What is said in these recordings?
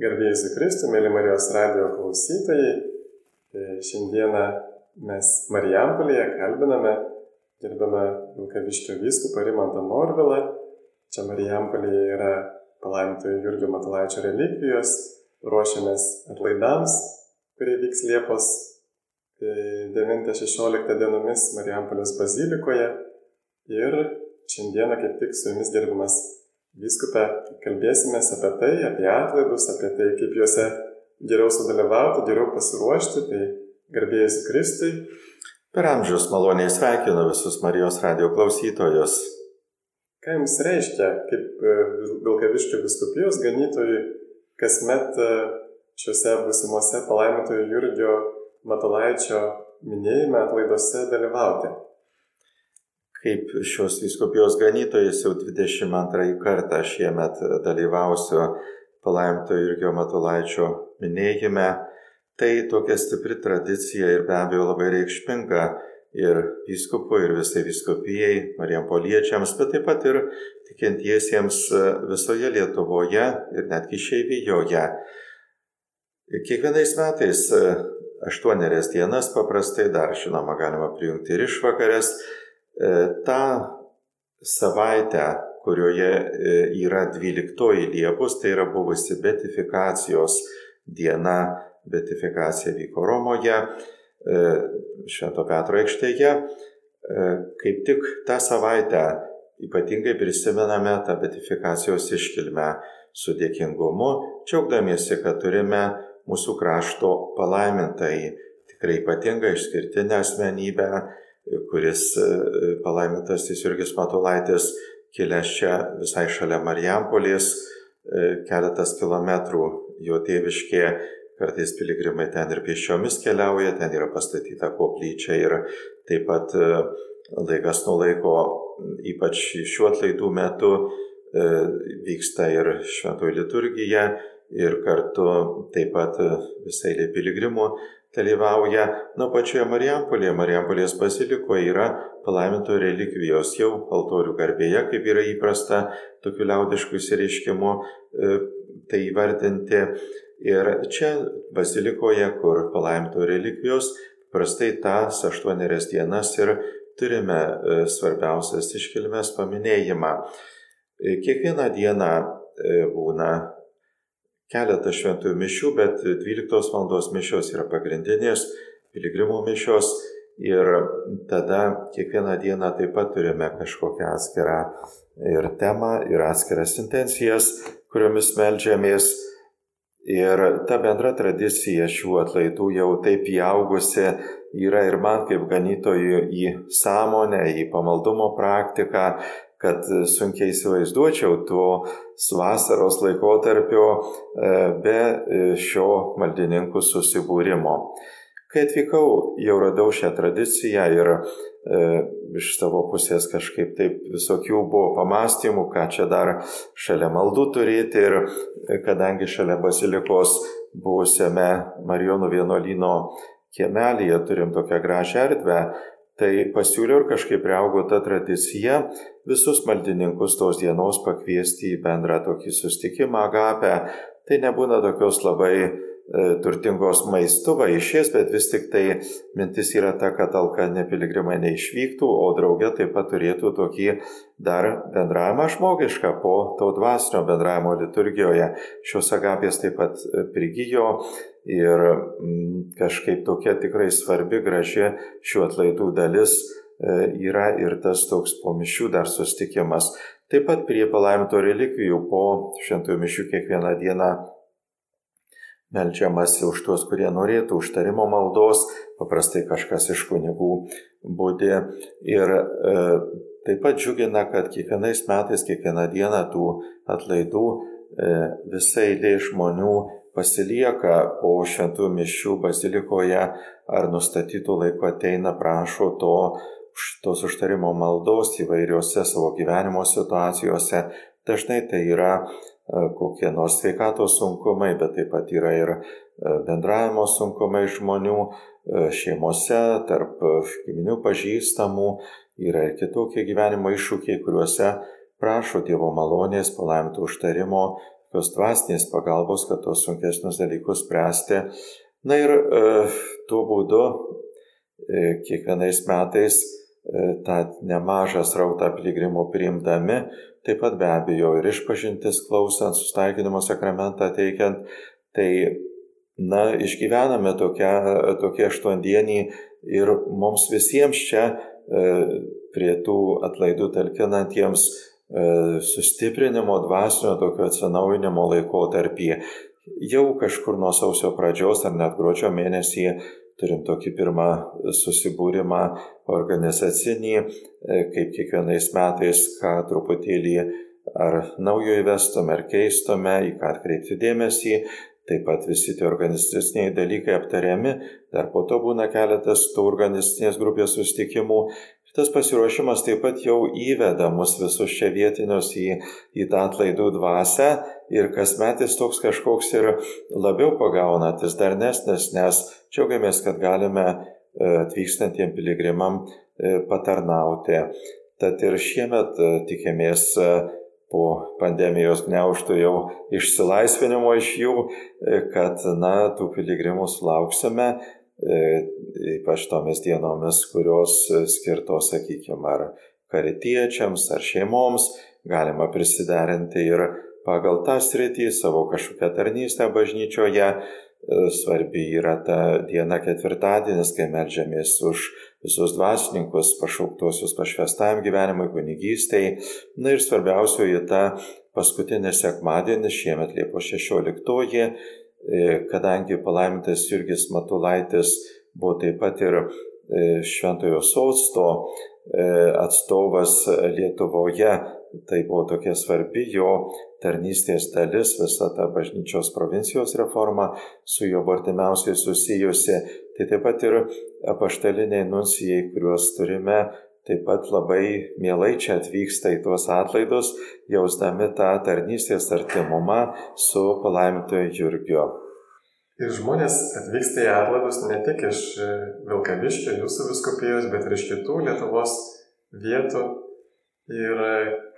Gerbėjai Zikristų, mėly Marijos radio klausytojai, e, šiandieną mes Marijampolėje kalbiname gerbame Vilkaviškio vyskupą Rimantą Norvilą. Čia Marijampolėje yra palaimintojo Jurgio Matulaičio relikvijos, ruošiamės atlaidams, kurie vyks Liepos 9-16 e, dienomis Marijampolės bazilikoje. Ir šiandieną kaip tik su jumis gerbimas Vyskupė, kalbėsime apie tai, apie atlaidus, apie tai, kaip juose geriau sudalyvauti, geriau pasiruošti, tai garbėjus Kristui. Per amžius maloniai sveikinu visus Marijos radio klausytojus. Ką jums reiškia, kaip e, Vilkaviškio viskupijos ganytojui, kasmet e, šiuose būsimuose palaimintojo Jurgio Matulaičio minėjime atlaidose dalyvauti? Kaip šios viskupijos ganytojas jau 22 kartą šiemet dalyvausiu palaimto Jurgio Matulaičio minėjime, tai tokia stipri tradicija ir be abejo labai reikšminga ir viskupui, ir visai viskupijai, marijampoliečiams, bet taip pat ir tikintiesiems visoje Lietuvoje ir netgi šeivijoje. Kiekvienais metais aštuonerias dienas paprastai dar, žinoma, galima prijungti ir išvakarės, E, tą savaitę, kurioje e, yra 12 Liepos, tai yra buvusi betifikacijos diena, betifikacija vyko Romoje, e, Švento Petro aikštėje. Kaip tik tą savaitę ypatingai prisimename tą betifikacijos iškilmę su dėkingumu, džiaugdamiesi, kad turime mūsų krašto palaimintai, tikrai ypatingą išskirtinę asmenybę, kuris e, palaimintasis Jurgis Matulaitis kilęs čia visai šalia Marijampolės, e, keletas kilometrų jo tėviškė, kartais piligrimai ten ir pėsčiomis keliauja, ten yra pastatyta koplyčia ir taip pat e, laikas nuo laiko, ypač šiuo atlaidų metu, vyksta ir šventoji liturgija ir kartu taip pat visai lė piligrimų dalyvauja, nuo pačioje Marijampolėje, Marijampolės bazilikoje yra palaiminto relikvijos jau altorių garbėje, kaip yra įprasta tokiu liaudišku įsireiškimu e, tai įvardinti. Ir čia bazilikoje, kur palaiminto relikvijos, prastai tas aštuonerias dienas ir turime e, svarbiausias iškilmes paminėjimą. E, kiekvieną dieną būna keletą šventųjų mišių, bet 12 val. mišios yra pagrindinės piligrimų mišios ir tada kiekvieną dieną taip pat turime kažkokią atskirą ir temą, ir atskiras intencijas, kuriomis melžiamės. Ir ta bendra tradicija šių atlaidų jau taip įaugusi yra ir man kaip ganytojui į sąmonę, į pamaldumo praktiką, kad sunkiai įsivaizduočiau to vasaros laikotarpio e, be e, šio maldininkų susibūrimo. Kai atvykau, jau radau šią tradiciją ir e, iš savo pusės kažkaip taip visokių buvo pamastymų, ką čia dar šalia maldų turėti ir e, kadangi šalia bazilikos buvusiame Marijonų vienuolino kiemelėje turim tokią gražią erdvę, Tai pasiūliau ir kažkaip reaugo ta tradicija visus maldininkus tos dienos pakviesti į bendrą tokį sustikimą agapę. Tai nebūna tokios labai E, turtingos maistu vaišės, bet vis tik tai mintis yra ta, kad alkani piligrimai neišvyktų, o draugė taip pat turėtų tokį dar bendravimą žmogišką po to dvasinio bendravimo liturgijoje. Šios agapės taip pat prigijo ir mm, kažkaip tokia tikrai svarbi, graži šių atlaidų dalis e, yra ir tas toks po mišių dar sustikimas. Taip pat prie palaiminto relikvijų po šventųjų mišių kiekvieną dieną melčiamasi už tuos, kurie norėtų užtarimo maldos, paprastai kažkas iš kunigų būdi. Ir e, taip pat džiugina, kad kiekvienais metais, kiekvieną dieną tų atlaidų e, visai lė žmonių pasilieka po šventų mišių bazilikoje ar nustatytų laiko ateina, prašo to, tos užtarimo maldos įvairiose savo gyvenimo situacijose. Dažnai tai yra kokie nors sveikatos sunkumai, bet taip pat yra ir bendravimo sunkumai žmonių šeimose, tarp giminių pažįstamų, yra ir kitokie gyvenimo iššūkiai, kuriuose prašo Dievo malonės, palaimintų užtarimo, tokios dvasinės pagalbos, kad tos sunkesnius dalykus spręsti. Na ir e, tuo būdu e, kiekvienais metais e, tą nemažą srautą piligrimų priimdami, taip pat be abejo ir išpažintis klausant, sustaikinimo sakramentą teikiant, tai na, išgyvename tokią, tokie aštuondienį ir mums visiems čia e, prie tų atlaidų talkinantiems sustiprinimo dvasinio tokio atsinaujinimo laikotarpį. Jau kažkur nuo sausio pradžios ar net gruodžio mėnesį turim tokį pirmą susibūrimą organizacinį, e, kaip kiekvienais metais, ką truputėlį ar naujo įvestume, ar keistume, į ką atkreipti dėmesį, Taip pat visi tie organizaciniai dalykai aptariami, dar po to būna keletas tų organizacinės grupės sustikimų. Tas pasiruošimas taip pat jau įveda mus visus čia vietinius į, į tą atlaidų dvasę ir kasmet jis toks kažkoks ir labiau pagaunantis, darnesnis, nes džiaugiamės, kad galime e, atvykstantiem piligrimam e, patarnauti. Tad ir šiemet e, tikimės po pandemijos gneuštų jau išsilaisvinimo iš jų, kad, na, tų piligrimų sulauksime, ypač tomis dienomis, kurios skirtos, sakykime, ar karitiečiams, ar šeimoms, galima prisiderinti ir pagal tą sritį savo kažkokią tarnystę bažnyčioje. E, svarbi yra ta diena ketvirtadienis, kai melžiamės už visus dvasininkus pašauktuosius pašvestam gyvenimui, kunigystėjai. Na ir svarbiausioji ta paskutinė sekmadienį, šiemet Liepos 16, e, kadangi palaimintas Jurgis Matulaitis buvo taip pat ir e, Šventojo sosto e, atstovas Lietuvoje, tai buvo tokia svarbi jo tarnystės dalis, visa ta bažnyčios provincijos reforma su juo artimiausiai susijusi, tai taip pat ir apaštaliniai nuncijai, kuriuos turime, taip pat labai mielai čia atvyksta į tuos atlaidus, jausdami tą tarnystės artimumą su palaimintoju Jurgiu. Ir žmonės atvyksta į atlaidus ne tik iš Vilkaviškio, jūsų viskupijos, bet ir iš kitų Lietuvos vietų Ir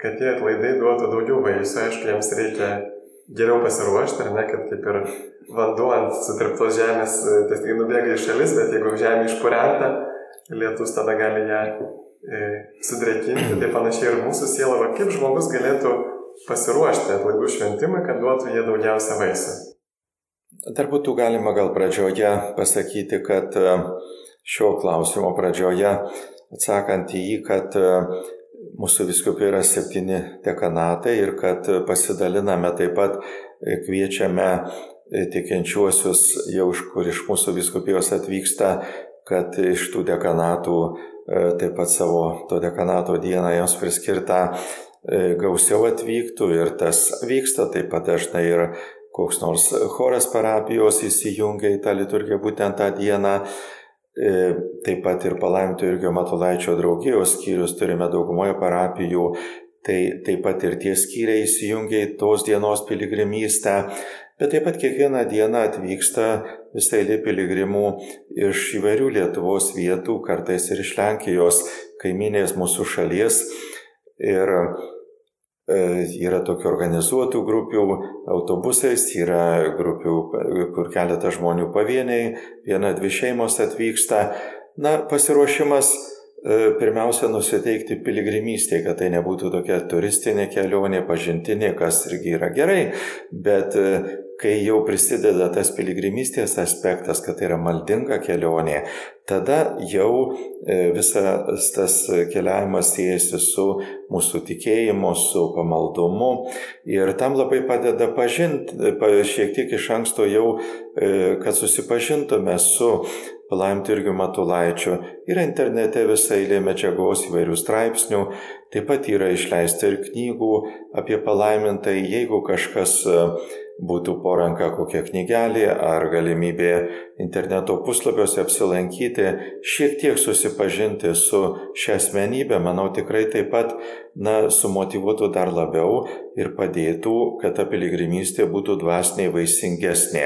kad tie atlaidai duotų daugiau vaisių, aišku, jiems reikia geriau pasiruošti, ar ne, kad kaip ir vanduo ant sutirptos žemės, tai tik nubėga į šalis, bet jeigu žemė išpurenta, lietus tada gali ją e, sudrėkinti, tai panašiai ir mūsų siela, va, kaip žmogus galėtų pasiruošti atlaidų šventimui, kad duotų jie daugiausia vaisių. Dar būtų galima gal pradžioje pasakyti, kad e, šio klausimo pradžioje atsakant į jį, kad e, mūsų viskupai yra septyni dekanatai ir kad pasidaliname taip pat e, kviečiame tikinčiuosius jau iš kur iš mūsų viskupijos atvyksta, kad iš tų dekanatų taip pat savo to dekanato dieną jiems priskirtą gausiau atvyktų ir tas vyksta taip pat dažnai ir koks nors choras parapijos įsijungia į tą liturgiją būtent tą dieną. E, taip pat ir palaiminto Irgio Matulaičio draugijos skyrius turime daugumoje parapijų, tai taip pat ir tie skyriai įsijungia į tos dienos piligrimystę, bet taip pat kiekvieną dieną atvyksta visai lė piligrimų iš įvairių Lietuvos vietų, kartais ir iš Lenkijos, kaiminės mūsų šalies. Ir E, yra tokių organizuotų grupių autobusais, yra grupių, kur keletas žmonių pavieniai, viena, dvi šeimos atvyksta. Na, pasiruošimas e, pirmiausia nusiteikti piligrimystėje, kad tai nebūtų tokia turistinė kelionė, pažintinė, kas irgi yra gerai, bet e, kai jau prisideda tas piligrimystės aspektas, kad tai yra maldinga kelionė, tada jau e, visas tas keliavimas siejasi su mūsų tikėjimu, su pamaldumu ir tam labai padeda pažinti, šiek tiek iš anksto jau, e, kad susipažintume su palaimintų irgi matulaičių. Yra internete visai eilė medžiagos įvairių straipsnių, taip pat yra išleista ir knygų apie palaimintai, jeigu kažkas būtų po ranka kokia knygelė ar galimybė interneto puslapiuose apsilankyti, šiek tiek susipažinti su šią asmenybę, manau tikrai taip pat, na, sumotivuotų dar labiau ir padėtų, kad ta piligrimystė būtų dvasiniai vaisingesnė.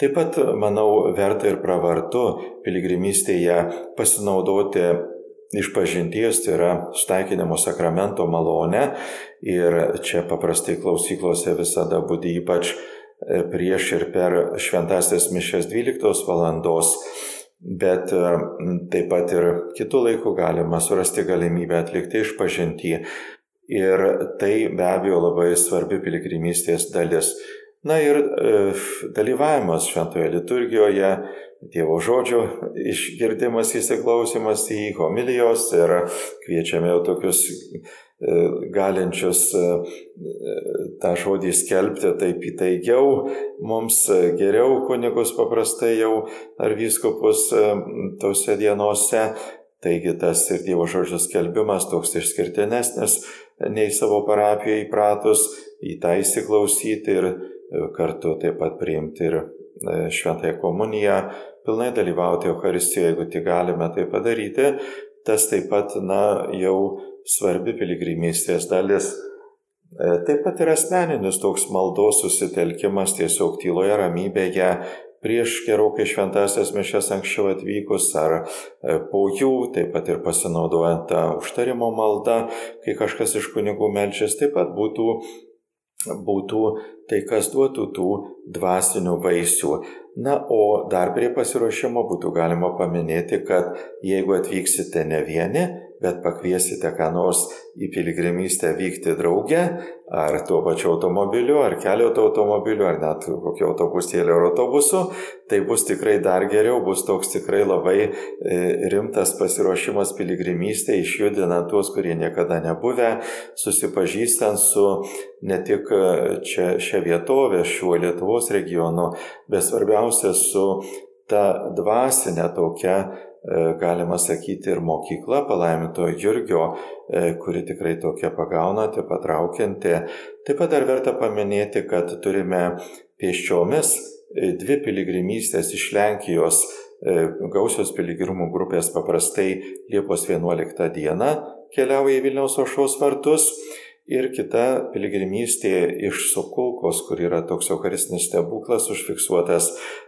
Taip pat, manau, verta ir pravartu piligrimystėje pasinaudoti išpažinties, tai yra staikinimo sakramento malonę. Ir čia paprastai klausyklose visada būdi ypač e, prieš ir per šventasias mišes 12 valandos. Bet e, taip pat ir kitų laikų galima surasti galimybę atlikti išpažinti. Ir tai be abejo labai svarbi piligrimystės dalis. Na ir e, dalyvavimas šventoje liturgijoje, Dievo žodžio išgirdimas, įsiklausimas į homilijos ir kviečiame jau tokius e, galinčius e, tą žodį skelbti taip įtaigiau, mums geriau kunigus paprastai jau ar vyskupus e, tose dienose. Taigi tas ir Dievo žodžio skelbimas toks išskirtinesnis nei savo parapijoje įpratus, į tą įsiklausyti ir kartu taip pat priimti ir šventąją komuniją, pilnai dalyvauti Euharistijoje, jeigu tik galime tai padaryti, tas taip pat, na, jau svarbi piligrimystės dalis. E, taip pat ir asmeninis toks maldos susitelkimas tiesiog tyloje ramybėje prieš gerokai šventasias mišes anksčiau atvykus ar e, po jų, taip pat ir pasinaudojant tą užtarimo maldą, kai kažkas iš kunigų melčias, taip pat būtų būtų tai, kas duotų tų dvasinių vaisių. Na, o dar prie pasiruošimo būtų galima paminėti, kad jeigu atvyksite ne vieni, bet pakviesite ką nors į piligrimystę vykti drauge, ar tuo pačiu automobiliu, ar keliauto automobiliu, ar net kokio autobusėlio ar autobusu, tai bus tikrai dar geriau, bus toks tikrai labai e, rimtas pasiruošimas piligrimystė, išjudinant tuos, kurie niekada nebuvę, susipažįstant su ne tik e, čia šią vietovę, šiuo Lietuvos regionu, bet svarbiausia su ta dvasinė tokia galima sakyti, ir mokykla palaiminto Jurgio, e, kuri tikrai tokia pagaunanti, patraukianti. Taip pat dar verta paminėti, kad turime pėsčiomis e, dvi piligrimystės iš Lenkijos gausios piligrimų grupės paprastai Liepos 11 dieną keliauja į Vilniaus aušos vartus Ir kita piligrimystė iš Sokulkos, kur yra toks eucharistinis stebuklas užfiksuotas,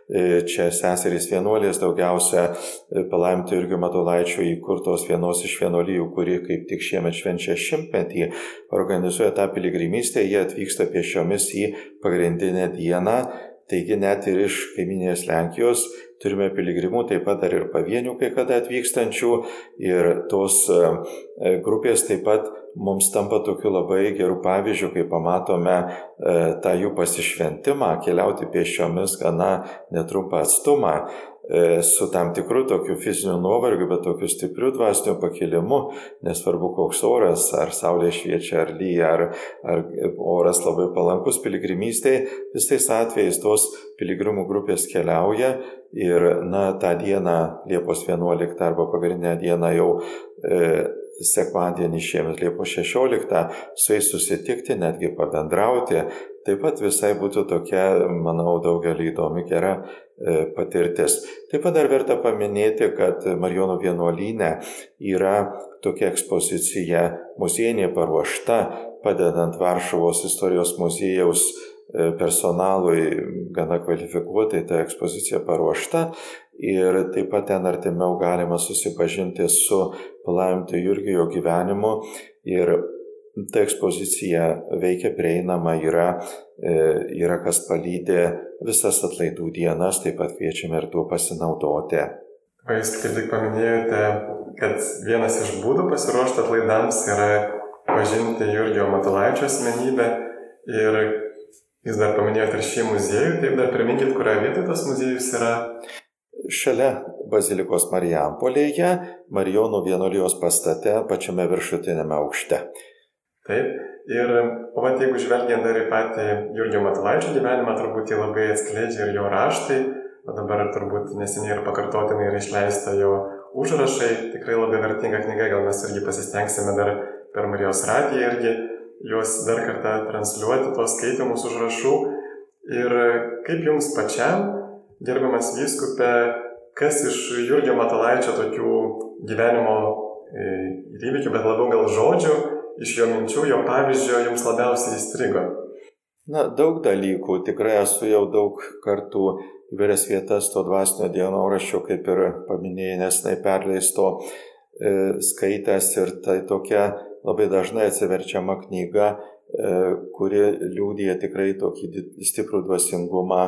e, čia seserys vienuolės daugiausia e, palaiminti irgi matulaičio įkurtos vienos iš vienuolijų, kuri kaip tik šiemet švenčia šimtmetį, organizuoja tą piligrimystę, jie atvyksta pešiomis į pagrindinę dieną, taigi net ir iš kaiminės Lenkijos turime piligrimų, taip pat dar ir pavienių kai kada atvykstančių. Ir tos e, grupės taip pat mums tampa tokiu labai geru pavyzdžiu, kai pamatome e, tą jų pasišventimą, keliauti pėsčiomis gana netrumpą atstumą e, su tam tikru tokiu fiziniu nuovargiu, bet tokiu stipriu dvasiniu pakilimu, nesvarbu koks oras, ar saulė šviečia, ar lyja, ar, ar oras labai palankus piligrimystėje, visais atvejais tos piligrimų grupės keliauja ir, na, tą dieną, Liepos 11 arba pagrindinę dieną jau e, sekmadienį šiemet Liepos 16 su jais susitikti, netgi pabendrauti. Taip pat visai būtų tokia, manau, daugelį įdomi gera e, patirtis. Taip pat dar verta paminėti, kad Marijonų vienuolyne yra tokia ekspozicija muziejinė paruošta, padedant Varšuvos istorijos muziejaus e, personalui gana kvalifikuotai ta ekspozicija paruošta ir taip pat ten artimiau galima susipažinti su palaiminto Jurgijo gyvenimu. Ir ta ekspozicija veikia prieinama, yra, e, yra kas palydė visas atlaidų dienas, taip pat kviečiame ir tuo pasinaudoti. O jūs kaip tik paminėjote, kad vienas iš būdų pasiruošti atlaidams yra pažinti Jurgio Matulaičio asmenybę. Ir jūs dar paminėjote ir šį muziejų, taip dar priminkit, kurioje vietoje tas muziejus yra šalia Bazilikos Marijampolėje, Marijonų vienuolijos pastate, pačiame viršutinėme aukšte. Taip, ir vat jeigu žvelgiant dar į patį Jurgio Matulaičio gyvenimą, turbūt jį labai atskleidžia ir jo raštai, o dabar turbūt neseniai ir pakartotinai yra išleista jo užrašai, tikrai labai vertinga knyga, gal mes irgi pasistengsime dar per Marijos radiją irgi juos dar kartą transliuoti, tuos skaitimus užrašų. Ir kaip jums pačiam gerbiamas vyskupė, kas iš Jurgio Matalaičio tokių gyvenimo e, įvykių, bet labiau gal žodžių, iš jo minčių, jo pavyzdžio jums labiausiai įstrigo? Na, daug dalykų. Tikrai esu jau daug kartų įvairias vietas to dvasinio dienoraščio, kaip ir paminėjai, nesnai perleisto, skaitęs ir tai tokia labai dažnai atsiverčiama knyga, kuri liūdija tikrai tokį stiprų dvasingumą,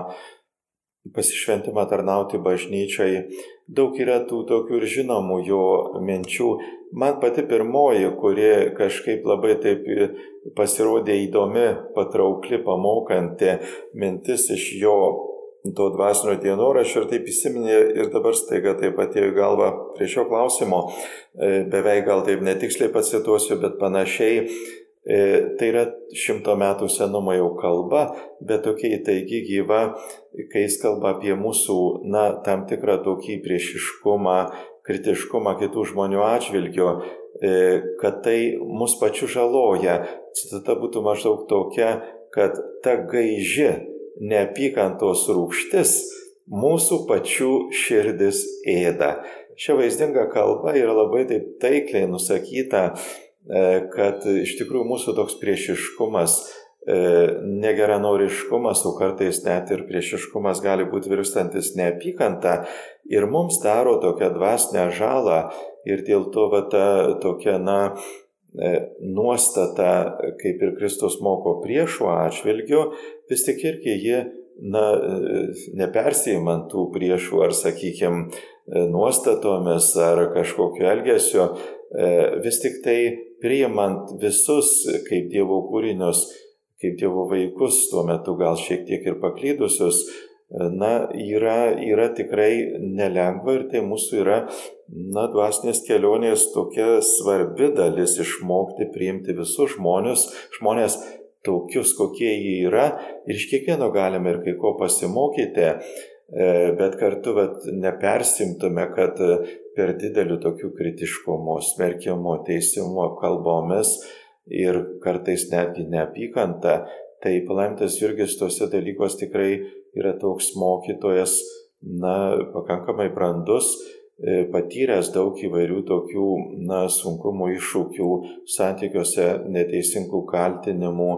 pasišventimą tarnauti bažnyčiai. Daug yra tų tokių ir žinomų jo minčių. Man pati pirmoji, kuri kažkaip labai taip pasirodė įdomi, patraukli, pamokanti mintis iš jo to dvasinio dienoraščio ir taip įsiminė ir dabar staiga taip atėjo į galvą prie šio klausimo, e, beveik gal taip netiksliai pacituosiu, bet panašiai tai yra šimto metų senumo jau kalba, bet tokia įtaigi gyva, kai jis kalba apie mūsų, na, tam tikrą tokį priešiškumą, kritiškumą kitų žmonių atžvilgio, e, kad tai mus pačių žaloja. Citata būtų maždaug tokia, kad ta gaiži neapykantos rūkštis mūsų pačių širdis ėda. Šia vaizdinga kalba yra labai taip taikliai nusakyta E, kad iš tikrųjų mūsų toks priešiškumas, e, negeranoriškumas, o kartais net ir priešiškumas gali būti virstantis neapykanta ir mums daro tokią dvasinę žalą ir dėl to va ta tokia, na, e, nuostata, kaip ir Kristus moko priešų atžvilgiu, vis tik irgi ji, na, nepersijimant tų priešų ar, sakykime, nuostatomis ar kažkokiu elgesiu, vis tik tai priimant visus kaip Dievo kūrinius, kaip Dievo vaikus, tuo metu gal šiek tiek ir paklydusius, na, yra, yra tikrai nelengva ir tai mūsų yra, na, dvasinės kelionės tokia svarbi dalis išmokti priimti visus žmonės, žmonės tokius, kokie jie yra. Ir iš kiekvieno galime ir kai ko pasimokyti, e, bet kartu vat, nepersimtume, kad per dideliu tokiu kritiškumu, smerkimu, teisimu, kalbomis ir kartais netgi neapykanta, tai palaimintas Jurgis tuose dalykuose tikrai yra toks mokytojas, na, pakankamai brandus, e, patyręs daug įvairių tokių, na, sunkumų, iššūkių, santykiuose neteisingų kaltinimų,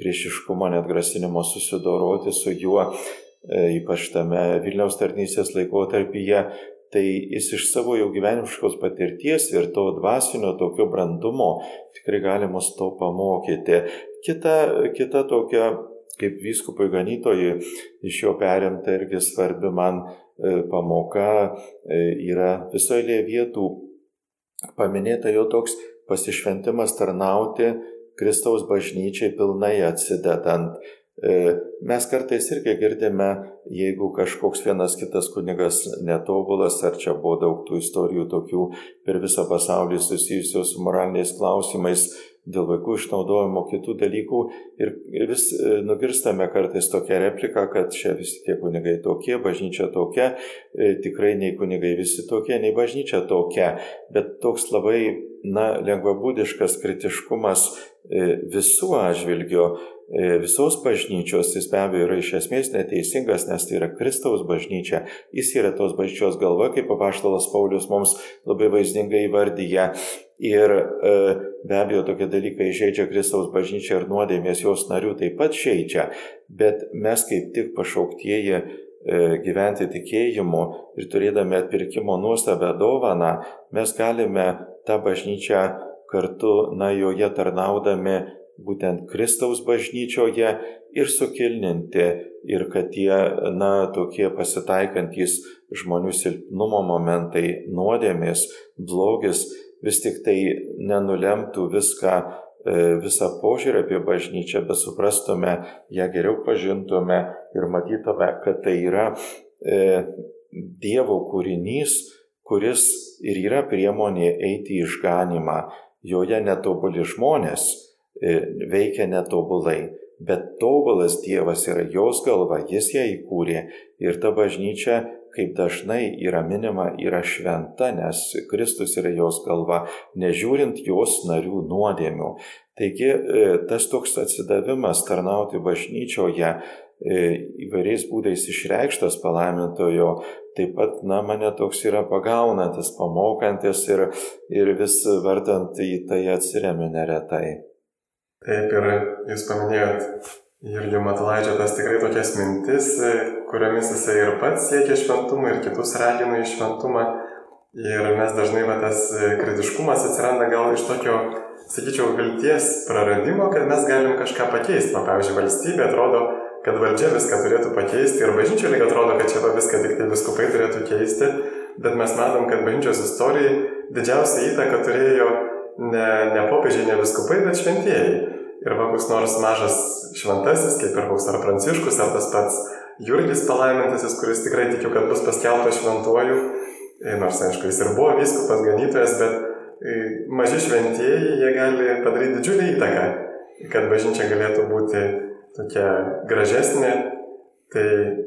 priešiškumo, net grasinimo susidoroti su juo, e, ypač tame Vilniaus tarnysės laikotarpyje, tai jis iš savo jau gyvenimiškos patirties ir to dvasinio tokio brandumo tikrai gali mus to pamokyti. Kita, kita tokia, kaip vyskupui ganytojui, iš jo perimta irgi svarbi man e, pamoka e, yra visoje vietų paminėta jo toks pasišventimas tarnauti Kristaus bažnyčiai pilnai atsidedant. E, mes kartais irgi girdime, jeigu kažkoks vienas kitas kunigas netobulas, ar čia buvo daug tų istorijų tokių per visą pasaulį susijusios su moraliniais klausimais, dėl vaikų išnaudojimo kitų dalykų. Ir vis e, nugirstame kartais tokią repliką, kad čia visi tie kunigai tokie, bažnyčia tokia, e, tikrai nei kunigai visi tokie, nei bažnyčia tokia, bet toks labai, na, lengvabūdiškas kritiškumas visų atžvilgių E, visos bažnyčios, jis be abejo yra iš esmės neteisingas, nes tai yra Kristaus bažnyčia, jis yra tos bažnyčios galva, kaip apaštalas Paulius mums labai vaizdingai įvardyja. Ir e, be abejo tokie dalykai žaidžia Kristaus bažnyčią ir nuodėmės jos narių taip pat žaidžia, bet mes kaip tik pašauktieji e, gyventi tikėjimu ir turėdami atpirkimo nuostabę dovaną, mes galime tą bažnyčią kartu, na, joje tarnaudami būtent Kristaus bažnyčioje ir sukilninti ir kad tie, na, tokie pasitaikantis žmonių silpnumo momentai, nuodėmės, blogis vis tik tai nenulemtų viską, e, visą požiūrį apie bažnyčią, bet suprastume, ją geriau pažintume ir matytume, kad tai yra e, Dievo kūrinys, kuris ir yra priemonė eiti į išganimą. Joje netobuli žmonės, E, veikia netobulai, bet tobulas Dievas yra jos galva, jis ją įkūrė ir ta bažnyčia, kaip dažnai yra minima, yra šventa, nes Kristus yra jos galva, nežiūrint jos narių nuodėmių. Taigi e, tas toks atsidavimas tarnauti bažnyčioje e, įvairiais būdais išreikštas palaimintojo, taip pat, na, mane toks yra pagaunantis, pamokantis ir, ir vis vartant į tai atsiriami neretai. Taip ir jūs paminėjot Jurgio Matulaičio tas tikrai tokias mintis, kuriomis jisai ir pats siekia šventumą ir kitus ragina į šventumą. Ir mes dažnai va, tas kritiškumas atsiranda gal iš tokio, sakyčiau, vilties praradimo, kad mes galim kažką pakeisti. Va, pavyzdžiui, valstybė atrodo, kad valdžia viską turėtų pakeisti ir bažnyčia lyg atrodo, kad čia va, viską tik tai viskupai turėtų keisti, bet mes matom, kad bažnyčios istorijai didžiausia įtaka turėjo ne, ne popiežiai, ne viskupai, bet šventieji. Ir va, koks nors mažas šventasis, kaip ir koks ar pranciškus, ar tas pats Jurgis palaimintasis, kuris tikrai tikiu, kad bus paskelbtas šventuoju, e, nors aišku, jis ir buvo viskupas ganytojas, bet e, maži šventieji, jie gali padaryti didžiulį įtaką, kad bažnyčia galėtų būti tokia gražesnė. Tai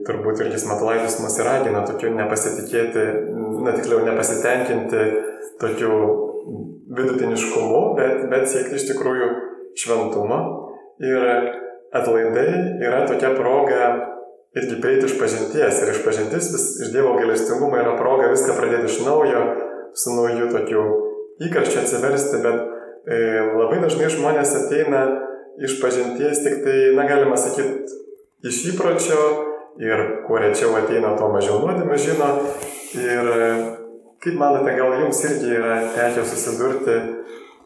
turbūt ir jis Matulaitis mus ir ragina tokiu nepasitikėti, na tiksliau nepasitenkinti tokiu vidutiniškumu, bet, bet siekti iš tikrųjų šventumo. Ir atlaidai yra tokia proga irgi prieiti iš pažinties. Ir iš pažintis vis iš Dievo gailestingumo yra proga viską pradėti iš naujo, su nauju tokiu įkarščiu atsiversti, bet e, labai dažnai žmonės ateina iš pažinties tik tai, na galima sakyti, iš įpročio ir kuo rečiau ateina, tuo mažiau nuodėmė žino. Ir e, kaip manote, gal jums irgi yra tekę susidurti,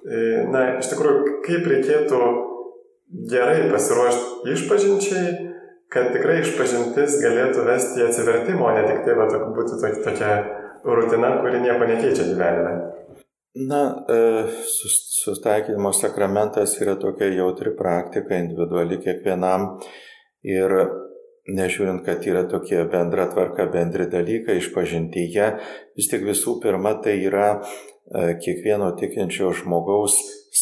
e, na iš tikrųjų, kaip reikėtų gerai pasiruošti išpažinčiai kad tikrai išpažintis galėtų vesti į atsivertimą, o ne tik tai va, būtų tokia rutina, kuri nieko nekeičia gyvenime. Na, e, sustaikymo sakramentas yra tokia jautri praktika, individuali kiekvienam ir nežiūrint, kad yra tokie bendra tvarka, bendri dalykai išpažintyje, vis tik visų pirma tai yra kiekvieno tikinčio žmogaus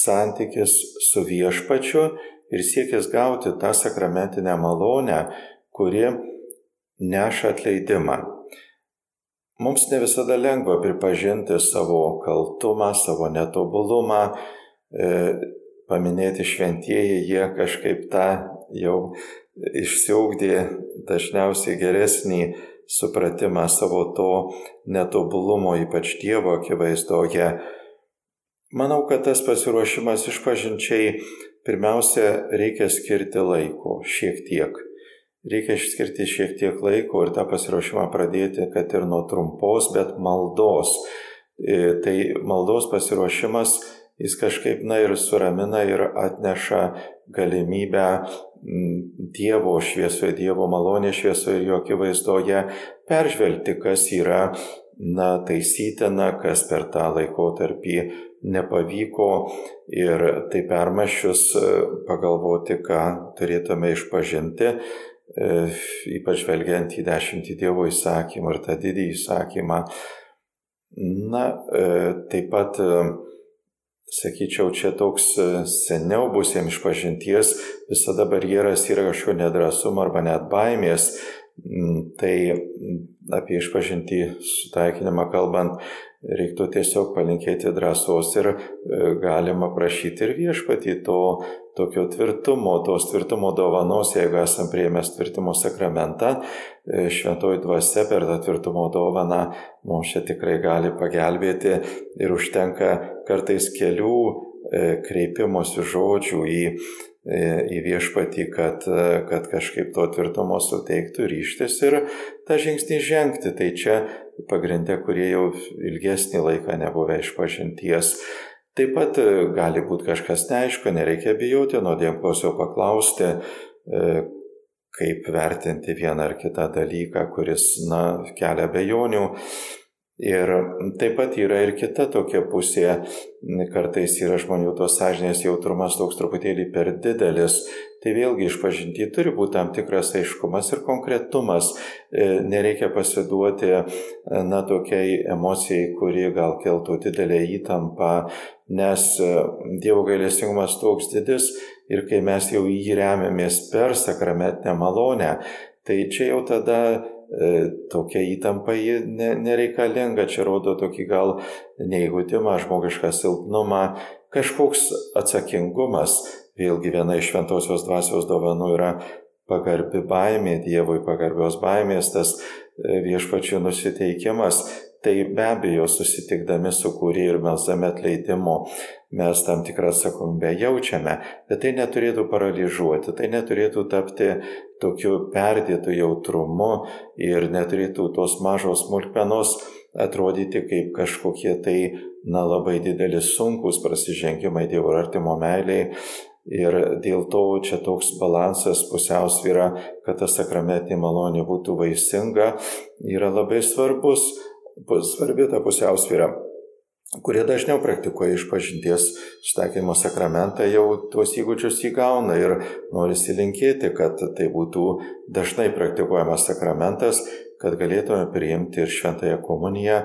santykis su viešpačiu ir siekis gauti tą sakramentinę malonę, kuri neša atleidimą. Mums ne visada lengva pripažinti savo kaltumą, savo netobulumą, e, paminėti šventieji, jie kažkaip tą jau išsiugdė dažniausiai geresnį supratimą savo to netobulumo, ypač Dievo akivaizdoje. Manau, kad tas pasiruošimas išpažinčiai Pirmiausia, reikia skirti laiko, šiek tiek. Reikia skirti šiek tiek laiko ir tą pasiruošimą pradėti, kad ir nuo trumpos, bet maldos. E, tai maldos pasiruošimas, jis kažkaip, na ir suramina ir atneša galimybę Dievo šviesoje, Dievo malonė šviesoje ir jo akivaizdoje peržvelgti, kas yra, na, taisytina, kas per tą laikotarpį nepavyko ir tai permašius e, pagalvoti, ką turėtume išpažinti, e, ypač žvelgiant į dešimtį Dievo įsakymą ir tą didį įsakymą. Na, e, taip pat, sakyčiau, čia toks seniau busiems išpažinties visada barjeras yra kažkokio nedrasumo arba net baimės. Mm, tai apie išpažinti sutaikinimą kalbant, reiktų tiesiog palinkėti drąsos ir e, galima prašyti ir viešpatį to tokio tvirtumo, tos tvirtumo dovanos, jeigu esam prieimęs tvirtumo sakramentą, e, šventoji dvasia per tą tvirtumo dovaną mums čia tikrai gali pagelbėti ir užtenka kartais kelių e, kreipimosi žodžių į į viešpatį, kad, kad kažkaip to tvirtumo suteiktų ryštis ir tą žingsnį žengti. Tai čia pagrindę, kurie jau ilgesnį laiką nebuvę išpažinties. Taip pat e, gali būti kažkas neaišku, nereikia bijoti, nuodėmklausio paklausti, e, kaip vertinti vieną ar kitą dalyką, kuris, na, kelia bejonių. Ir taip pat yra ir kita tokia pusė, kartais yra žmonių tos sąžinės jautrumas toks truputėlį per didelis, tai vėlgi išpažinti turi būti tam tikras aiškumas ir konkretumas, e, nereikia pasiduoti, e, na, tokiai emocijai, kuri gal keltų didelę įtampą, nes e, Dievo gailestingumas toks didis ir kai mes jau jį remiamės per sakramentinę malonę, tai čia jau tada tokia įtampa ji ne, nereikalinga, čia rodo tokį gal neįgudimą, žmogišką silpnumą, kažkoks atsakingumas. Vėlgi viena iš šventosios dvasios dovanų yra pagarbi baimė, Dievui pagarbios baimės, tas e, viešpačių nusiteikimas. Tai be abejo susitikdami su kūrėju ir melsdami atleidimo mes tam tikrą atsakomybę jaučiame, bet tai neturėtų paralyžiuoti, tai neturėtų tapti tokiu perdėtu jautrumu ir neturėtų tos mažos smulkmenos atrodyti kaip kažkokie tai, na, labai didelis sunkus prasižengimai Dievo artimo meiliai. Ir dėl to čia toks balansas, pusiausvyra, kad ta sakramentinė malonė būtų vaisinga, yra labai svarbus, svarbi ta pusiausvyra kurie dažniau praktikuoja išpažinties štakymo sakramentą, jau tuos įgūdžius įgauna ir norisi linkėti, kad tai būtų dažnai praktikuojamas sakramentas, kad galėtume priimti ir šventąją komuniją,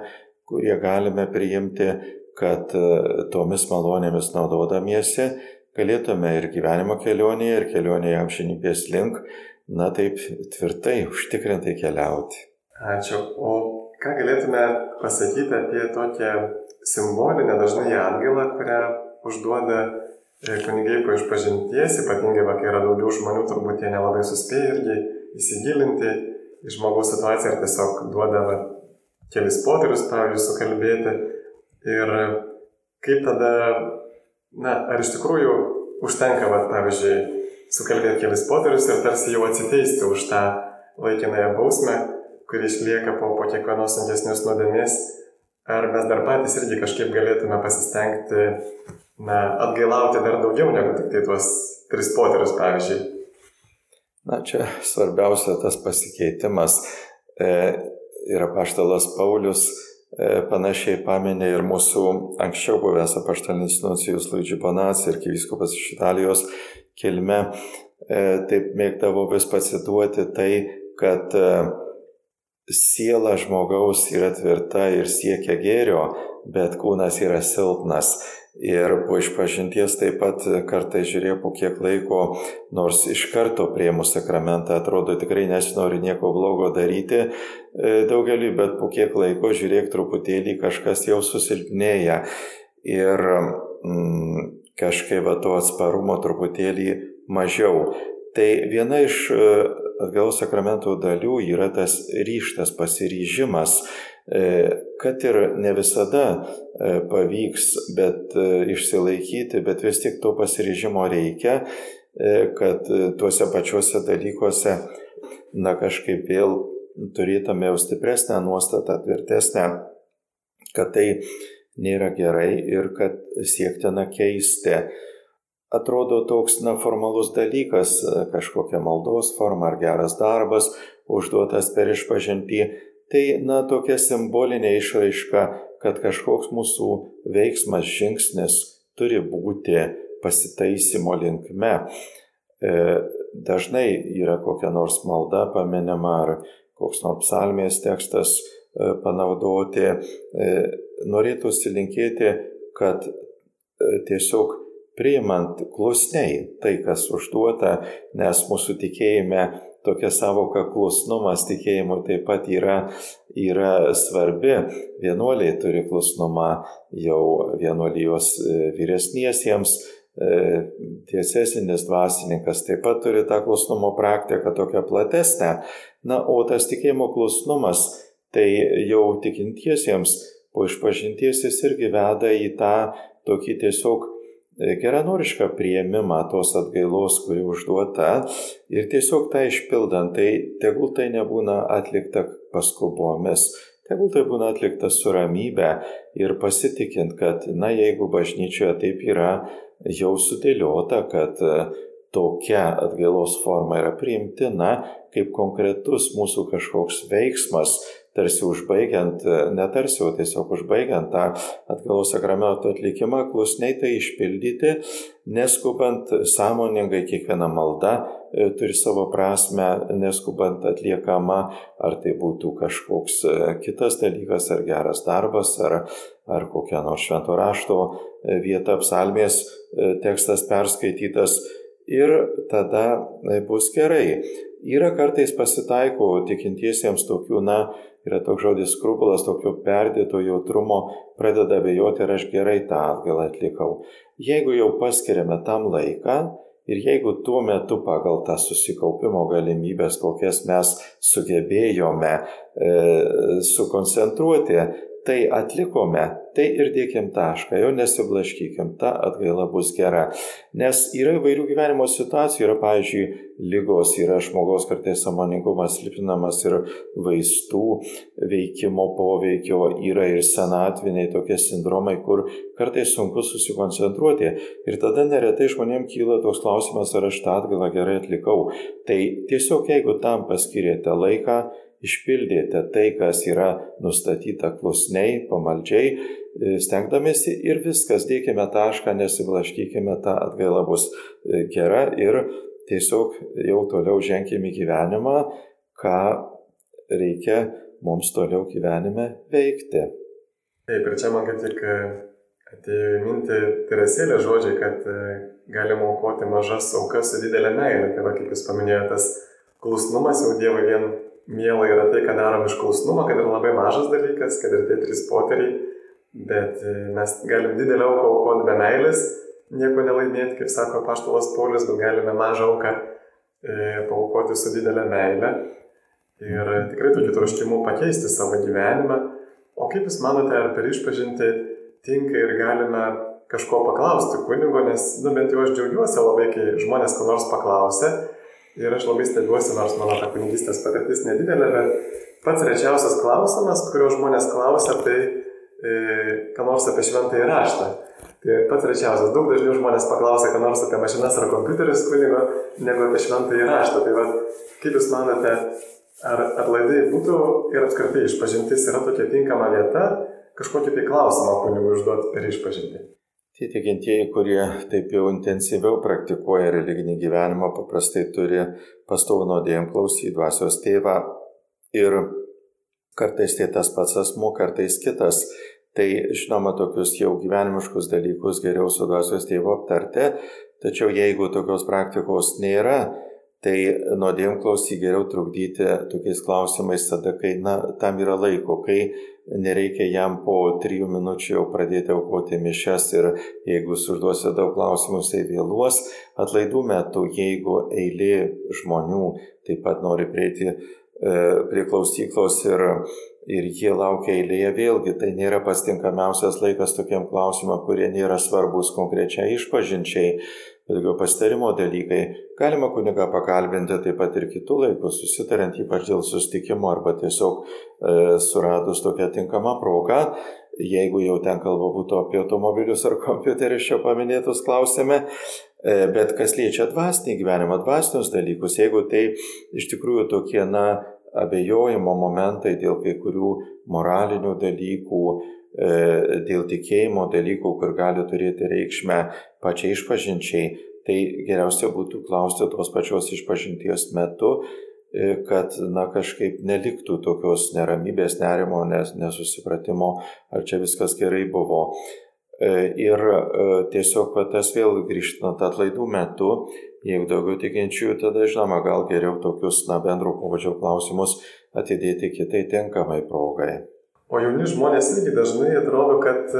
kurie galime priimti, kad e, tomis malonėmis naudodamiesi galėtume ir gyvenimo kelionėje, ir kelionėje amžinybės link, na taip tvirtai, užtikrintai keliauti. Ačiū. O ką galėtume pasakyti apie tokią simbolinę dažnai atgailą, kurią užduoda e, kunigai po išpažinties, ypatingai, va, kai yra daugiau žmonių, turbūt jie nelabai suspėja irgi įsigilinti į žmogaus situaciją ir tiesiog duoda va, kelis poterius, pavyzdžiui, sukalbėti. Ir kaip tada, na, ar iš tikrųjų užtenka, va, pavyzdžiui, sukalbėti kelis poterius ir tarsi jau atsiteisti už tą laikinąją bausmę, kuri išlieka po, po kiekvienos sunkesnės nuodėmės, ar mes dar patys irgi kažkaip galėtume pasistengti, na, atgailauti dar daugiau negu tik tai tuos tris poterius, pavyzdžiui. Na, čia svarbiausia tas pasikeitimas. E, ir apaštalas Paulius e, panašiai paminė ir mūsų anksčiau buvęs apaštalinis nucijus Luigi Bonac ir kyviskupas iš Italijos kilme. E, taip mėgdavo vis pacituoti tai, kad e, siela žmogaus yra tvirta ir siekia gėrio, bet kūnas yra silpnas. Ir po išpažinties taip pat kartai žiūrėjau po kiek laiko, nors iš karto prieimus sakramentą atrodo tikrai nesinori nieko blogo daryti e, daugeliu, bet po kiek laiko žiūrėk truputėlį kažkas jau susilpnėja. Ir mm, kažkaip va to atsparumo truputėlį mažiau. Tai viena iš e, atgalos sakramento dalių yra tas ryštas, pasiryžimas E, kad ir ne visada e, pavyks, bet išsilaikyti, bet vis tik to pasiryžimo reikia, kad tuose pačiuose dalykuose, na kažkaip vėl turėtume jau stipresnę nuostatą, tvirtesnę, kad tai nėra gerai ir kad siektina keisti. Atrodo toks, na, formalus dalykas, kažkokia maldos forma ar geras darbas, užduotas per išpažinti, tai, na, tokia simbolinė išraiška, kad kažkoks mūsų veiksmas, žingsnis turi būti pasitaisimo linkme. E, dažnai yra kokia nors malda paminima ar koks nors psalmės tekstas e, panaudoti. E, norėtųsi linkėti, kad tiesiog priimant klusniai tai, kas užduota, nes mūsų tikėjime tokia savoka klusnumas tikėjimui taip pat yra, yra svarbi. Vienuoliai turi klusnumą jau vienuolijos e, vyresniesiems, tiesesinis dvasininkas taip pat turi tą klusnumo praktiką tokią platesnę. Na, o tas tikėjimo klusnumas, tai jau tikintiesiems po išpažinties jis irgi veda į tą tokį tiesiog E, geranorišką prieimimą tos atgailos, kuri užduota ir tiesiog tą išpildant, tai tegul tai nebūna atlikta paskubomis, tegul tai būna atlikta su ramybė ir pasitikint, kad, na, jeigu bažnyčioje taip yra jau sudėliota, kad e, tokia atgailos forma yra priimtina kaip konkretus mūsų kažkoks veiksmas, tarsi užbaigiant, ne tarsi, o tiesiog užbaigiant tą atgalos sakramento atlikimą, klusniai tai išpildyti, neskubant sąmoningai kiekviena malda e, turi savo prasme, neskubant atliekama, ar tai būtų kažkoks e, kitas dalykas, ar geras darbas, ar, ar kokia nors švento rašto e, vieta, psalmės tekstas perskaitytas. Ir tada bus gerai. Yra kartais pasitaiko tikintiesiems tokių, na, yra toks žodis skrupulas, tokio perdėto jautrumo, pradeda abejoti, ar aš gerai tą atgalą atlikau. Jeigu jau paskiriame tam laiką ir jeigu tuo metu pagal tą susikaupimo galimybės, kokias mes sugebėjome e, sukoncentruoti, tai atlikome, tai ir dėkim tašką, jau nesiblaškykim, ta atgaila bus gera. Nes yra įvairių gyvenimo situacijų, yra, pavyzdžiui, lygos, yra žmogaus kartais samoningumas lipinamas ir vaistų veikimo poveikio, yra ir senatviniai tokie sindromai, kur kartais sunku susikoncentruoti. Ir tada neretai žmonėms kyla toks klausimas, ar aš tą atgailą gerai atlikau. Tai tiesiog jeigu tam paskirėte laiką, išpildėte tai, kas yra nustatyta klusniai, pamaldžiai, e, stengdamėsi ir viskas, dėkime tašką, nesiblaškykime, ta atgaila bus e, gera ir tiesiog jau toliau ženkime gyvenimą, ką reikia mums toliau gyvenime veikti. Taip, ir čia man kaip tik e, atėjo į mintį Teresėlė žodžiai, kad galima aukoti mažas aukas su didelė meilė. Tai va, kaip jūs paminėjote, tas klusnumas jau Dievui vien miela yra tai, ką darom iš klausnumo, kad ir labai mažas dalykas, kad ir tie trys poteriai, bet e, mes galim didelį auką aukoti be meilės, nieko nelaimėti, kaip sako paštalas Paulius, bet galime mažą auką e, paukoti su didelė meilė ir tikrai tokiu troškimu pakeisti savo gyvenimą. O kaip Jūs manote, ar per išpažinti tinka ir galime kažko paklausti kunigo, nes, nu bent jau aš džiaugiuosi labai, kai žmonės ko nors paklausia Ir aš labai stebiuosi, nors mano ta kunigystės patirtis nedidelė, bet pats rečiausias klausimas, kurio žmonės klausia, tai e, ką nors apie šventąjį raštą. Tai pats rečiausias. Daug dažniau žmonės paklausia, ką nors apie mašinas ar kompiuterius kunigo, negu apie šventąjį raštą. Tai va, kaip Jūs manote, ar atlaidai būtų ir apskritai išpažintis yra tokia tinkama vieta kažkokį tai klausimą kunigui užduoti per išpažinti? Tie tikintieji, kurie taip jau intensyviau praktikuoja religinį gyvenimą, paprastai turi pastovų nuodėjim klausyti dvasios tėvą ir kartais tai tas pats asmuo, kartais kitas. Tai žinoma, tokius jau gyvenimiškus dalykus geriau su dvasios tėvu aptarti, tačiau jeigu tokios praktikos nėra, tai nuodėm klausy geriau trukdyti tokiais klausimais tada, kai na, tam yra laiko, kai nereikia jam po trijų minučių jau pradėti aukoti mišes ir jeigu jūs užduosite daug klausimų, jisai vėluos. Atlaidų metu, jeigu eilė žmonių taip pat nori prieiti e, prie klausyklos ir, ir jie laukia eilėje, vėlgi tai nėra pastinkamiausias laikas tokiem klausimam, kurie nėra svarbus konkrečiai išpažinčiai daugiau pasitarimo dalykai. Galima kuniga pakalbinti taip pat ir kitų laikų, susitariant ypač dėl sustikimo arba tiesiog e, suradus tokią tinkamą progą. Jeigu jau ten kalba būtų apie automobilius ar kompiuterius, čia paminėtus klausime, e, bet kas liečia dvasinį gyvenimą, dvasinius dalykus, jeigu tai iš tikrųjų tokie, na, abejojimo momentai dėl kai kurių moralinių dalykų, dėl tikėjimo dalykų, kur gali turėti reikšmę pačiai išpažinčiai, tai geriausia būtų klausti tos pačios išpažinties metu, e, kad na, kažkaip neliktų tokios neramybės, nerimo, nes, nesusipratimo, ar čia viskas gerai buvo. E, ir e, tiesiog tas vėl grįžtant atlaidų metu, jeigu daugiau tikinčiųjų, tada žinoma, gal geriau tokius na, bendro pobūdžio klausimus atidėti kitai tinkamai progai. O jauni žmonės irgi dažnai atrodo, kad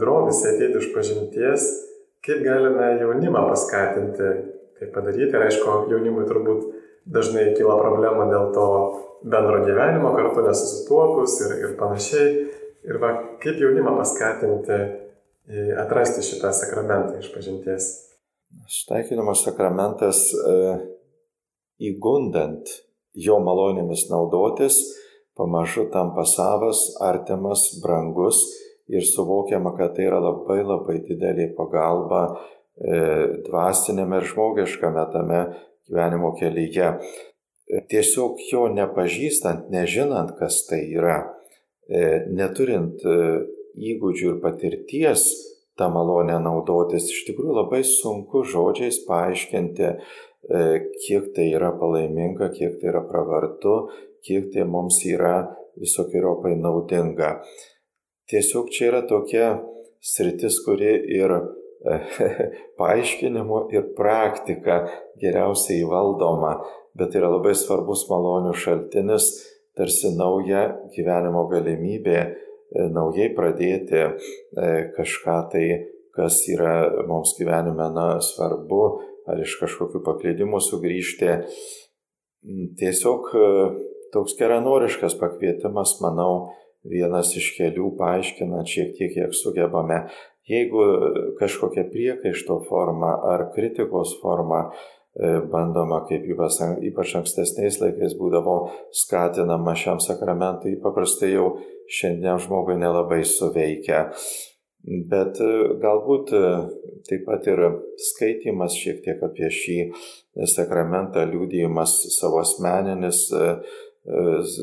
drovis ateiti iš pažinties Kaip galime jaunimą paskatinti tai padaryti? Ir aišku, jaunimui turbūt dažnai kyla problema dėl to bendro gyvenimo, kartu nesusituokus ir, ir panašiai. Ir va, kaip jaunimą paskatinti atrasti šitą sakramentą iš pažinties? Štaikinamas sakramentas e, įgundant jo malonėmis naudotis, pamažu tampa savas, artimas, brangus ir suvokiama, kad tai yra labai labai didelė pagalba e, dvasinėme ir žmogiškame tame gyvenimo kelyje. E, tiesiog jo nepažįstant, nežinant, kas tai yra, e, neturint e, įgūdžių ir patirties tą malonę naudotis, iš tikrųjų labai sunku žodžiais paaiškinti, e, kiek tai yra palaiminga, kiek tai yra pravartu, kiek tai mums yra visokiojopai naudinga. Tiesiog čia yra tokia sritis, kuri ir paaiškinimu ir praktika geriausiai valdoma, bet yra labai svarbus malonių šaltinis, tarsi nauja gyvenimo galimybė, e, naujai pradėti e, kažką tai, kas yra mums gyvenime na, svarbu, ar iš kažkokių paklydimų sugrįžti. Tiesiog e, toks geranoriškas pakvietimas, manau, vienas iš kelių paaiškinant šiek tiek, kiek sugebame. Jeigu kažkokia priekaišto forma ar kritikos forma e, bandoma, kaip ypač ankstesniais laikais būdavo skatinama šiam sakramentui, paprastai jau šiandien žmogui nelabai suveikia. Bet e, galbūt e, taip pat ir skaitimas šiek tiek apie šį sakramentą, liūdėjimas savo asmeninis,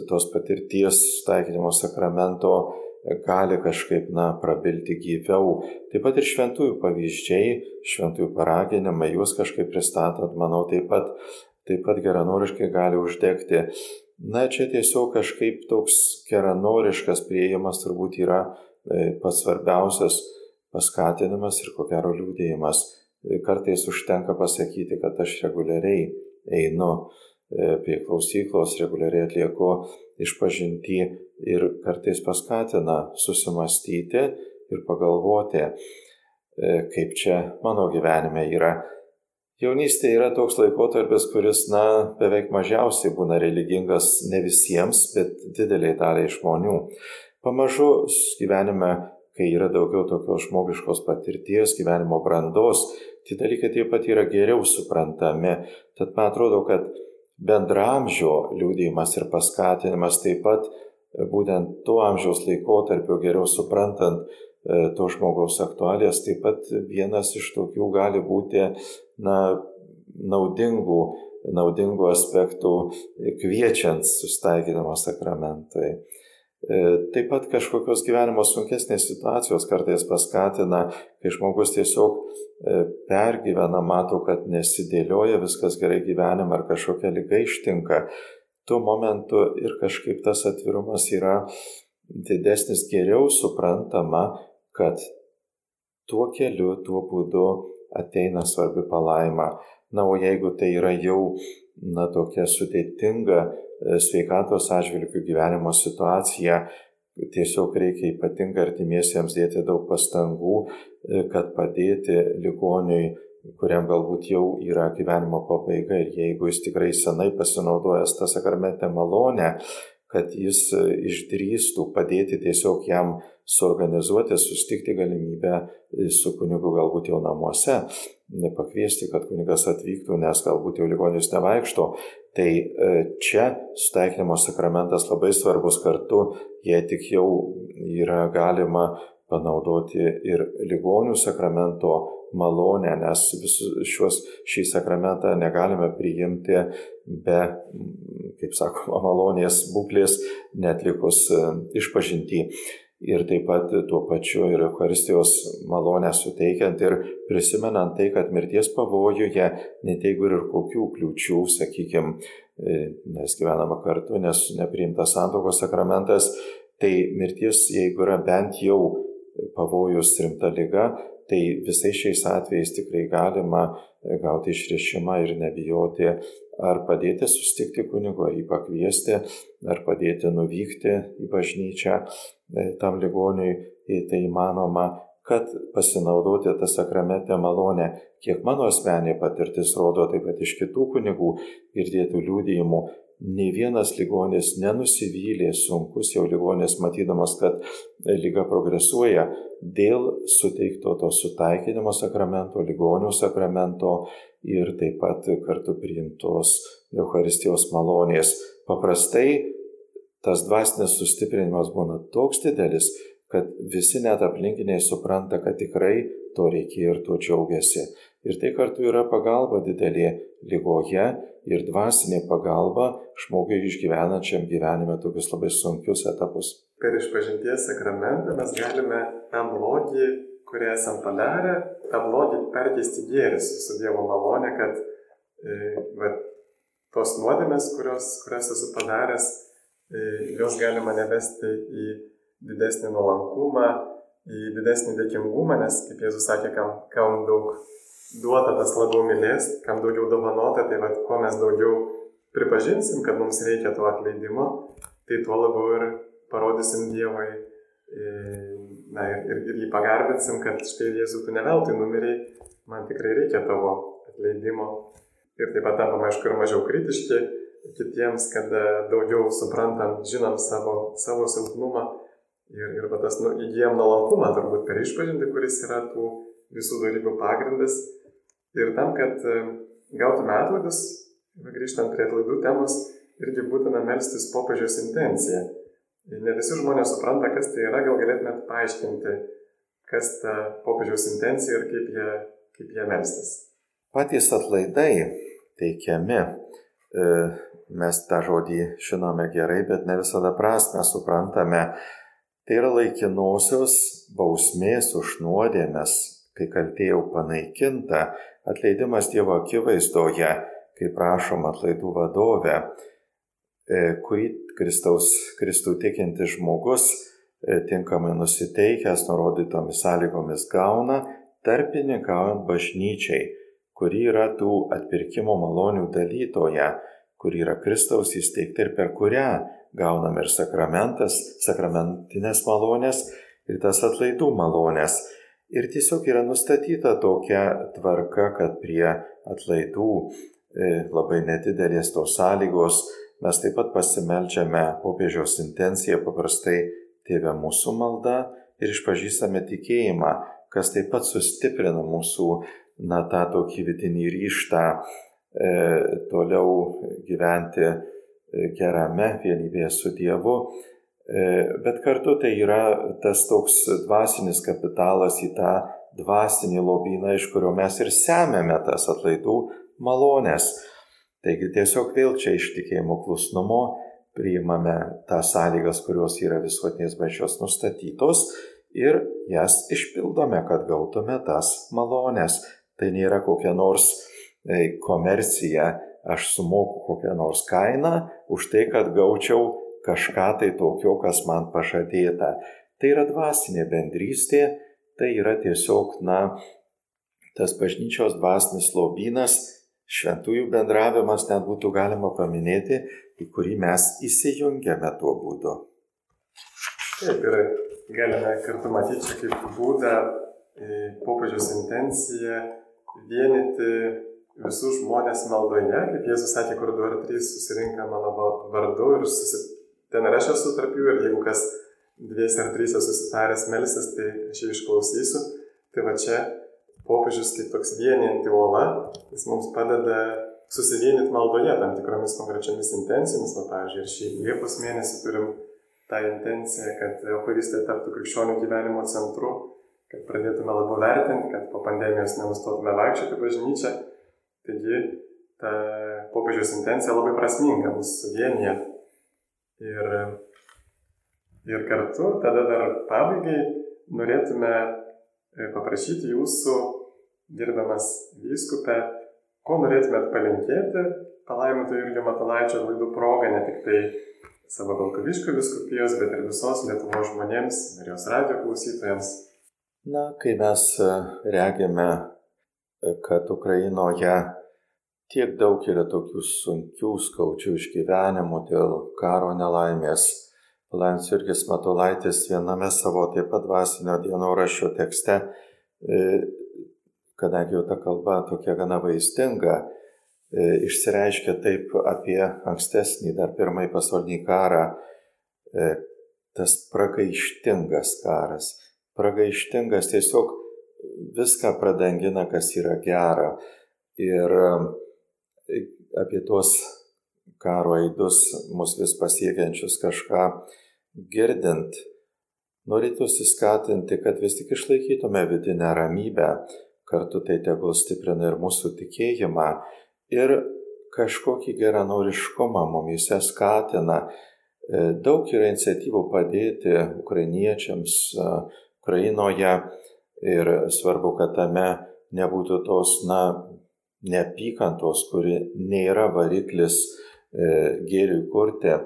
tos patirties taikinimo sakramento gali kažkaip, na, prabilti gyviau. Taip pat ir šventųjų pavyzdžiai, šventųjų paraginimai, juos kažkaip pristatant, manau, taip pat, taip pat geranoriškai gali uždegti. Na, čia tiesiog kažkaip toks geranoriškas prieimas turbūt yra e, pats svarbiausias paskatinimas ir ko gero liūdėjimas. E, kartais užtenka pasakyti, kad aš reguliariai einu e, prie klausyklos, reguliariai atlieku išpažinti ir kartais paskatina susimastyti ir pagalvoti, e, kaip čia mano gyvenime yra. Jaunystė yra toks laikotarpis, kuris, na, beveik mažiausiai būna religingas ne visiems, bet dideliai daliai žmonių. Pamažu gyvenime, kai yra daugiau tokios žmogiškos patirties, gyvenimo brandos, tie dalykai taip pat yra geriau suprantami. Tad man atrodo, kad bendramžio liūdėjimas ir paskatinimas taip pat būtent tuo amžiaus laikotarpiu geriau suprantant e, to žmogaus aktualijas, taip pat vienas iš tokių gali būti na, naudingų, naudingų aspektų kviečiant sustaikinimo sakramentai. E, taip pat kažkokios gyvenimo sunkesnės situacijos kartais paskatina, kai žmogus tiesiog e, pergyvena, mato, kad nesidėlioja viskas gerai gyvenime ar kažkokia lyga ištinka tuo momentu ir kažkaip tas atvirumas yra didesnis, geriau suprantama, kad tuo keliu, tuo būdu ateina svarbi palaima. Na, o jeigu tai yra jau, na, tokia sudėtinga sveikatos atžvilgių gyvenimo situacija, tiesiog reikia ypatingai artimiesiems dėti daug pastangų, e, kad padėti ligoniui kuriam galbūt jau yra gyvenimo pabaiga. Ir jeigu jis tikrai senai pasinaudojęs tą sakramentę malonę, kad jis e, išdrįstų padėti tiesiog jam suorganizuoti, sustikti galimybę e, su kunigu galbūt jau namuose, pakviesti, kad kunigas atvyktų, nes galbūt jau ligonis nevaikšto. Tai e, čia sutaikinimo sakramentas labai svarbus kartu, jei tik jau yra galima panaudoti ir ligonių sakramento malonę, nes visus šios, šį sakramentą negalime priimti be, kaip sakoma, malonės būklės netlikus e, išpažinti. Ir taip pat tuo pačiu ir Euharistijos malonę suteikiant ir prisimenant tai, kad mirties pavojuje, net jeigu ir kokių kliūčių, sakykime, nes gyvenama kartu, nes nepriimtas santokos sakramentas, tai mirties, jeigu yra bent jau pavojus rimta lyga, tai visais šiais atvejais tikrai galima gauti išrišimą ir nebijoti ar padėti sustikti kunigo, ar jį pakviesti, ar padėti nuvykti į bažnyčią tam ligoniui, tai įmanoma, kad pasinaudoti tą sakramentę malonę, kiek mano asmenė patirtis rodo, taip pat iš kitų kunigų girdėtų liūdėjimų, nei vienas ligonis nenusivylė, sunkus jau ligonis, matydamas, kad lyga progresuoja dėl suteikto to sutaikinimo sakramento, ligonių sakramento ir taip pat kartu priimtos Euharistijos malonės. Paprastai tas dvasinis sustiprinimas būna toks didelis, kad visi net aplinkiniai supranta, kad tikrai to reikia ir tuo džiaugiasi. Ir tai kartu yra pagalba didelė lygoje ir dvasinė pagalba žmogui išgyvenančiam gyvenime tokius labai sunkius etapus. Per išpažinties sakramentą mes galime tą blogį, kurį esam padarę, tą blogį perkeisti gėrį su Dievo malonė, kad e, va, tos nuodėmės, kurios, kurias esu padaręs, e, jos galima nevesti į didesnį nuolankumą, į didesnį dėkingumą, nes, kaip Jėzus sakė, kam, kam daug duota, tas labiau mylės, kam daugiau dovanota, tai vad, kuo mes daugiau pripažinsim, kad mums reikia to atleidimo, tai tuo labiau ir parodysim Dievui e, na, ir, ir, ir jį pagarbinsim, kad štai Jėzų tu neveltui numeriai, man tikrai reikia tavo atleidimo. Ir taip pat tampam, aišku, ir mažiau kritiški kitiems, kad daugiau suprantam, žinom savo, savo silpnumą Ir, ir tas nu, įgyjam nuolankumą turbūt per išpažinti, kuris yra tų visų darybių pagrindas. Ir tam, kad e, gautume atlaidus, grįžtant prie atlaidų temos, irgi būtina melstis popiežiaus intenciją. Ne visi žmonės supranta, kas tai yra, gal galėtumėt paaiškinti, kas ta popiežiaus intencija ir kaip jie, kaip jie melstis. Patys atlaidai teikiami, e, mes tą žodį žinome gerai, bet ne visada prasme suprantame. Tai yra laikinosios bausmės už nuodėmės, kai kaltė jau panaikinta, atleidimas Dievo akivaizdoje, kaip prašom atlaidų vadovę, e, kurį Kristaus, Kristų tikintis žmogus e, tinkamai nusiteikęs nurodytomis sąlygomis gauna, tarpininkaujant bažnyčiai kuri yra tų atpirkimo malonių dalytoja, kuri yra Kristaus įsteigta ir per kurią gauname ir sakramentas, sakramentinės malonės ir tas atlaidų malonės. Ir tiesiog yra nustatyta tokia tvarka, kad prie atlaidų e, labai nedidelės tos sąlygos mes taip pat pasimeldžiame popiežiaus intenciją paprastai tėvę mūsų maldą ir išpažįstame tikėjimą, kas taip pat sustiprina mūsų na, tą tokį vidinį ryštą toliau gyventi e, gerame vienybėje su Dievu, e, bet kartu tai yra tas toks dvasinis kapitalas į tą dvasinį lobyną, iš kurio mes ir semėme tas atlaidų malonės. Taigi tiesiog vėl čia iš tikėjimo klusnumo priimame tas sąlygas, kurios yra visuotinės bažnyčios nustatytos ir jas išpildome, kad gautume tas malonės. Tai nėra kokia nors e, komercija, aš sumoku kokią nors kainą už tai, kad gaučiau kažką tai tokio, kas man pažadėta. Tai yra dvasinė bendrystė, tai yra tiesiog, na, tas bažnyčios dvasinis lobynas, šventųjų bendravimas net būtų galima paminėti, į kurį mes įsijungiame tuo būdu. Taip, ir galime kartu matyti čia kaip būdą e, popiežiaus intenciją vienyti visus žmonės maldoje, kaip Jėzus sakė, kur du ar trys susirinka mano vardu ir susi... ten ir aš esu tarp jų ir jeigu kas dvies ar trys susitaręs melsis, tai aš jį išklausysiu. Tai va čia popiežius kaip toks vieninti uola, jis mums padeda susivienyti maldoje tam tikromis konkrečiamis intencijomis. Va, pavyzdžiui, ir šį Liepos mėnesį turim tą intenciją, kad Euharistija taptų krikščionių gyvenimo centru kad pradėtume labiau vertinti, kad po pandemijos nenustotume vaikščioti bažnyčią. Taigi ta popiežiaus intencija labai prasminga, mūsų vienyje. Ir, ir kartu tada dar pabaigai norėtume e, paprašyti jūsų, gerbiamas vyskupė, ko norėtumėt palinkėti palaiminto Jurgio Matalaičio laidų progą, ne tik tai savo Balkaviškio viskupijos, bet ir visos Lietuvos žmonėms, Marijos radio klausytojams. Na, kai mes e, regime, e, kad Ukrainoje tiek daug yra tokių sunkių, skaudžių išgyvenimų dėl karo nelaimės, Palaimis Jurgis Matulaitis viename savo taip pat dvasinio dienoraščio tekste, e, kadangi jau ta kalba tokia gana vaizdinga, išsireiškia taip apie ankstesnį, dar pirmąjį pasaulinį karą, tas pragaištingas karas. Pragaištingas, tiesiog viską pradangina, kas yra gera. Ir e, apie tuos karo eidus mus vis pasiekiančius kažką girdint, norėtųsi skatinti, kad vis tik išlaikytume vidinę ramybę, kartu tai tegul stiprina ir mūsų tikėjimą ir kažkokį geranoriškumą mumise skatina. E, daug yra iniciatyvų padėti ukrainiečiams, Ukrainoje ir svarbu, kad tame nebūtų tos, na, neapykantos, kuri nėra variklis e, gėriui kurti,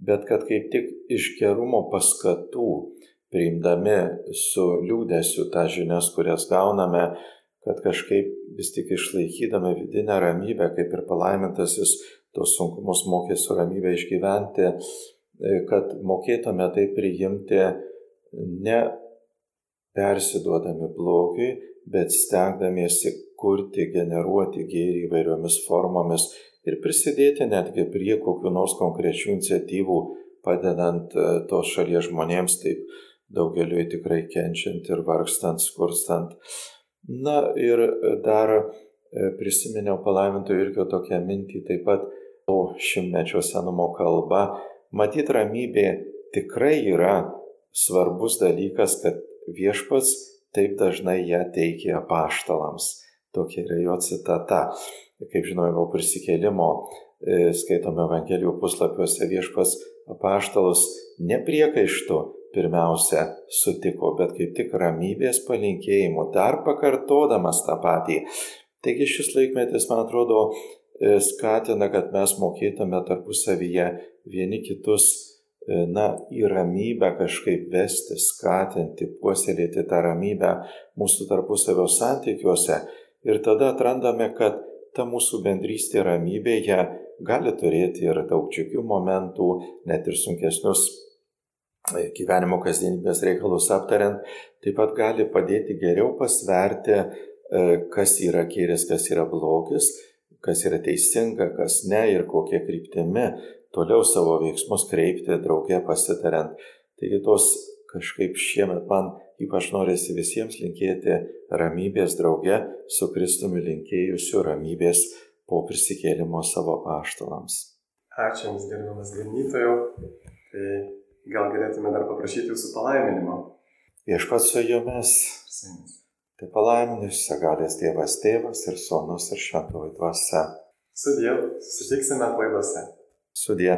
bet kad kaip tik iš gerumo paskatų, priimdami su liūdėsiu tą žinias, kurias gauname, kad kažkaip vis tik išlaikydami vidinę ramybę, kaip ir palaimintasis tos sunkumus mokė su ramybė išgyventi, e, kad mokėtume tai priimti ne persiduodami blogiui, bet stengdamiesi kurti, generuoti gėrį įvairiomis formomis ir prisidėti netgi prie kokių nors konkrečių iniciatyvų padedant e, tos šalies žmonėms, taip daugeliu tikrai kenčiant ir vargstant, skurstant. Na ir dar e, prisiminiau palaiminto irgi tokią mintį, taip pat to šimtmečio senumo kalba. Matyt, ramybė tikrai yra svarbus dalykas, kad viešpats taip dažnai ją teikė apaštalams. Tokia yra jo citata. Kaip žinome, po prisikėlimo e, skaitome Evangelijų puslapiuose viešpas apaštalus nepriekaištų pirmiausia sutiko, bet kaip tik ramybės palinkėjimu, dar pakartodamas tą patį. Taigi šis laikmetis, man atrodo, e, skatina, kad mes mokėtume tarpusavyje vieni kitus E, na, į ramybę kažkaip vesti, skatinti, puoselėti tą ramybę mūsų tarpusavio santykiuose. Ir tada atrandame, kad ta mūsų bendrystė ramybėje gali turėti ir daug džiugių momentų, net ir sunkesnius e, gyvenimo kasdienybės reikalus aptariant, taip pat gali padėti geriau pasverti, e, kas yra gėris, kas yra blogis, kas yra teisinga, kas ne ir kokie kryptimi toliau savo veiksmus kreipti drauge pasitariant. Taigi tos kažkaip šiemet man ypač norisi visiems linkėti ramybės drauge su Kristumi linkėjusiu ramybės po prisikėlimo savo paštalams. Ačiū Jums, gerbiamas ganytojau. Tai gal galėtume dar paprašyti Jūsų palaiminimo. Viešpats su Jumis. Tai palaiminus, sagalės Dievas Tėvas ir Sūnus ir Šventoji Dvasia. Sudėl, susitiksime laidose. Sudie.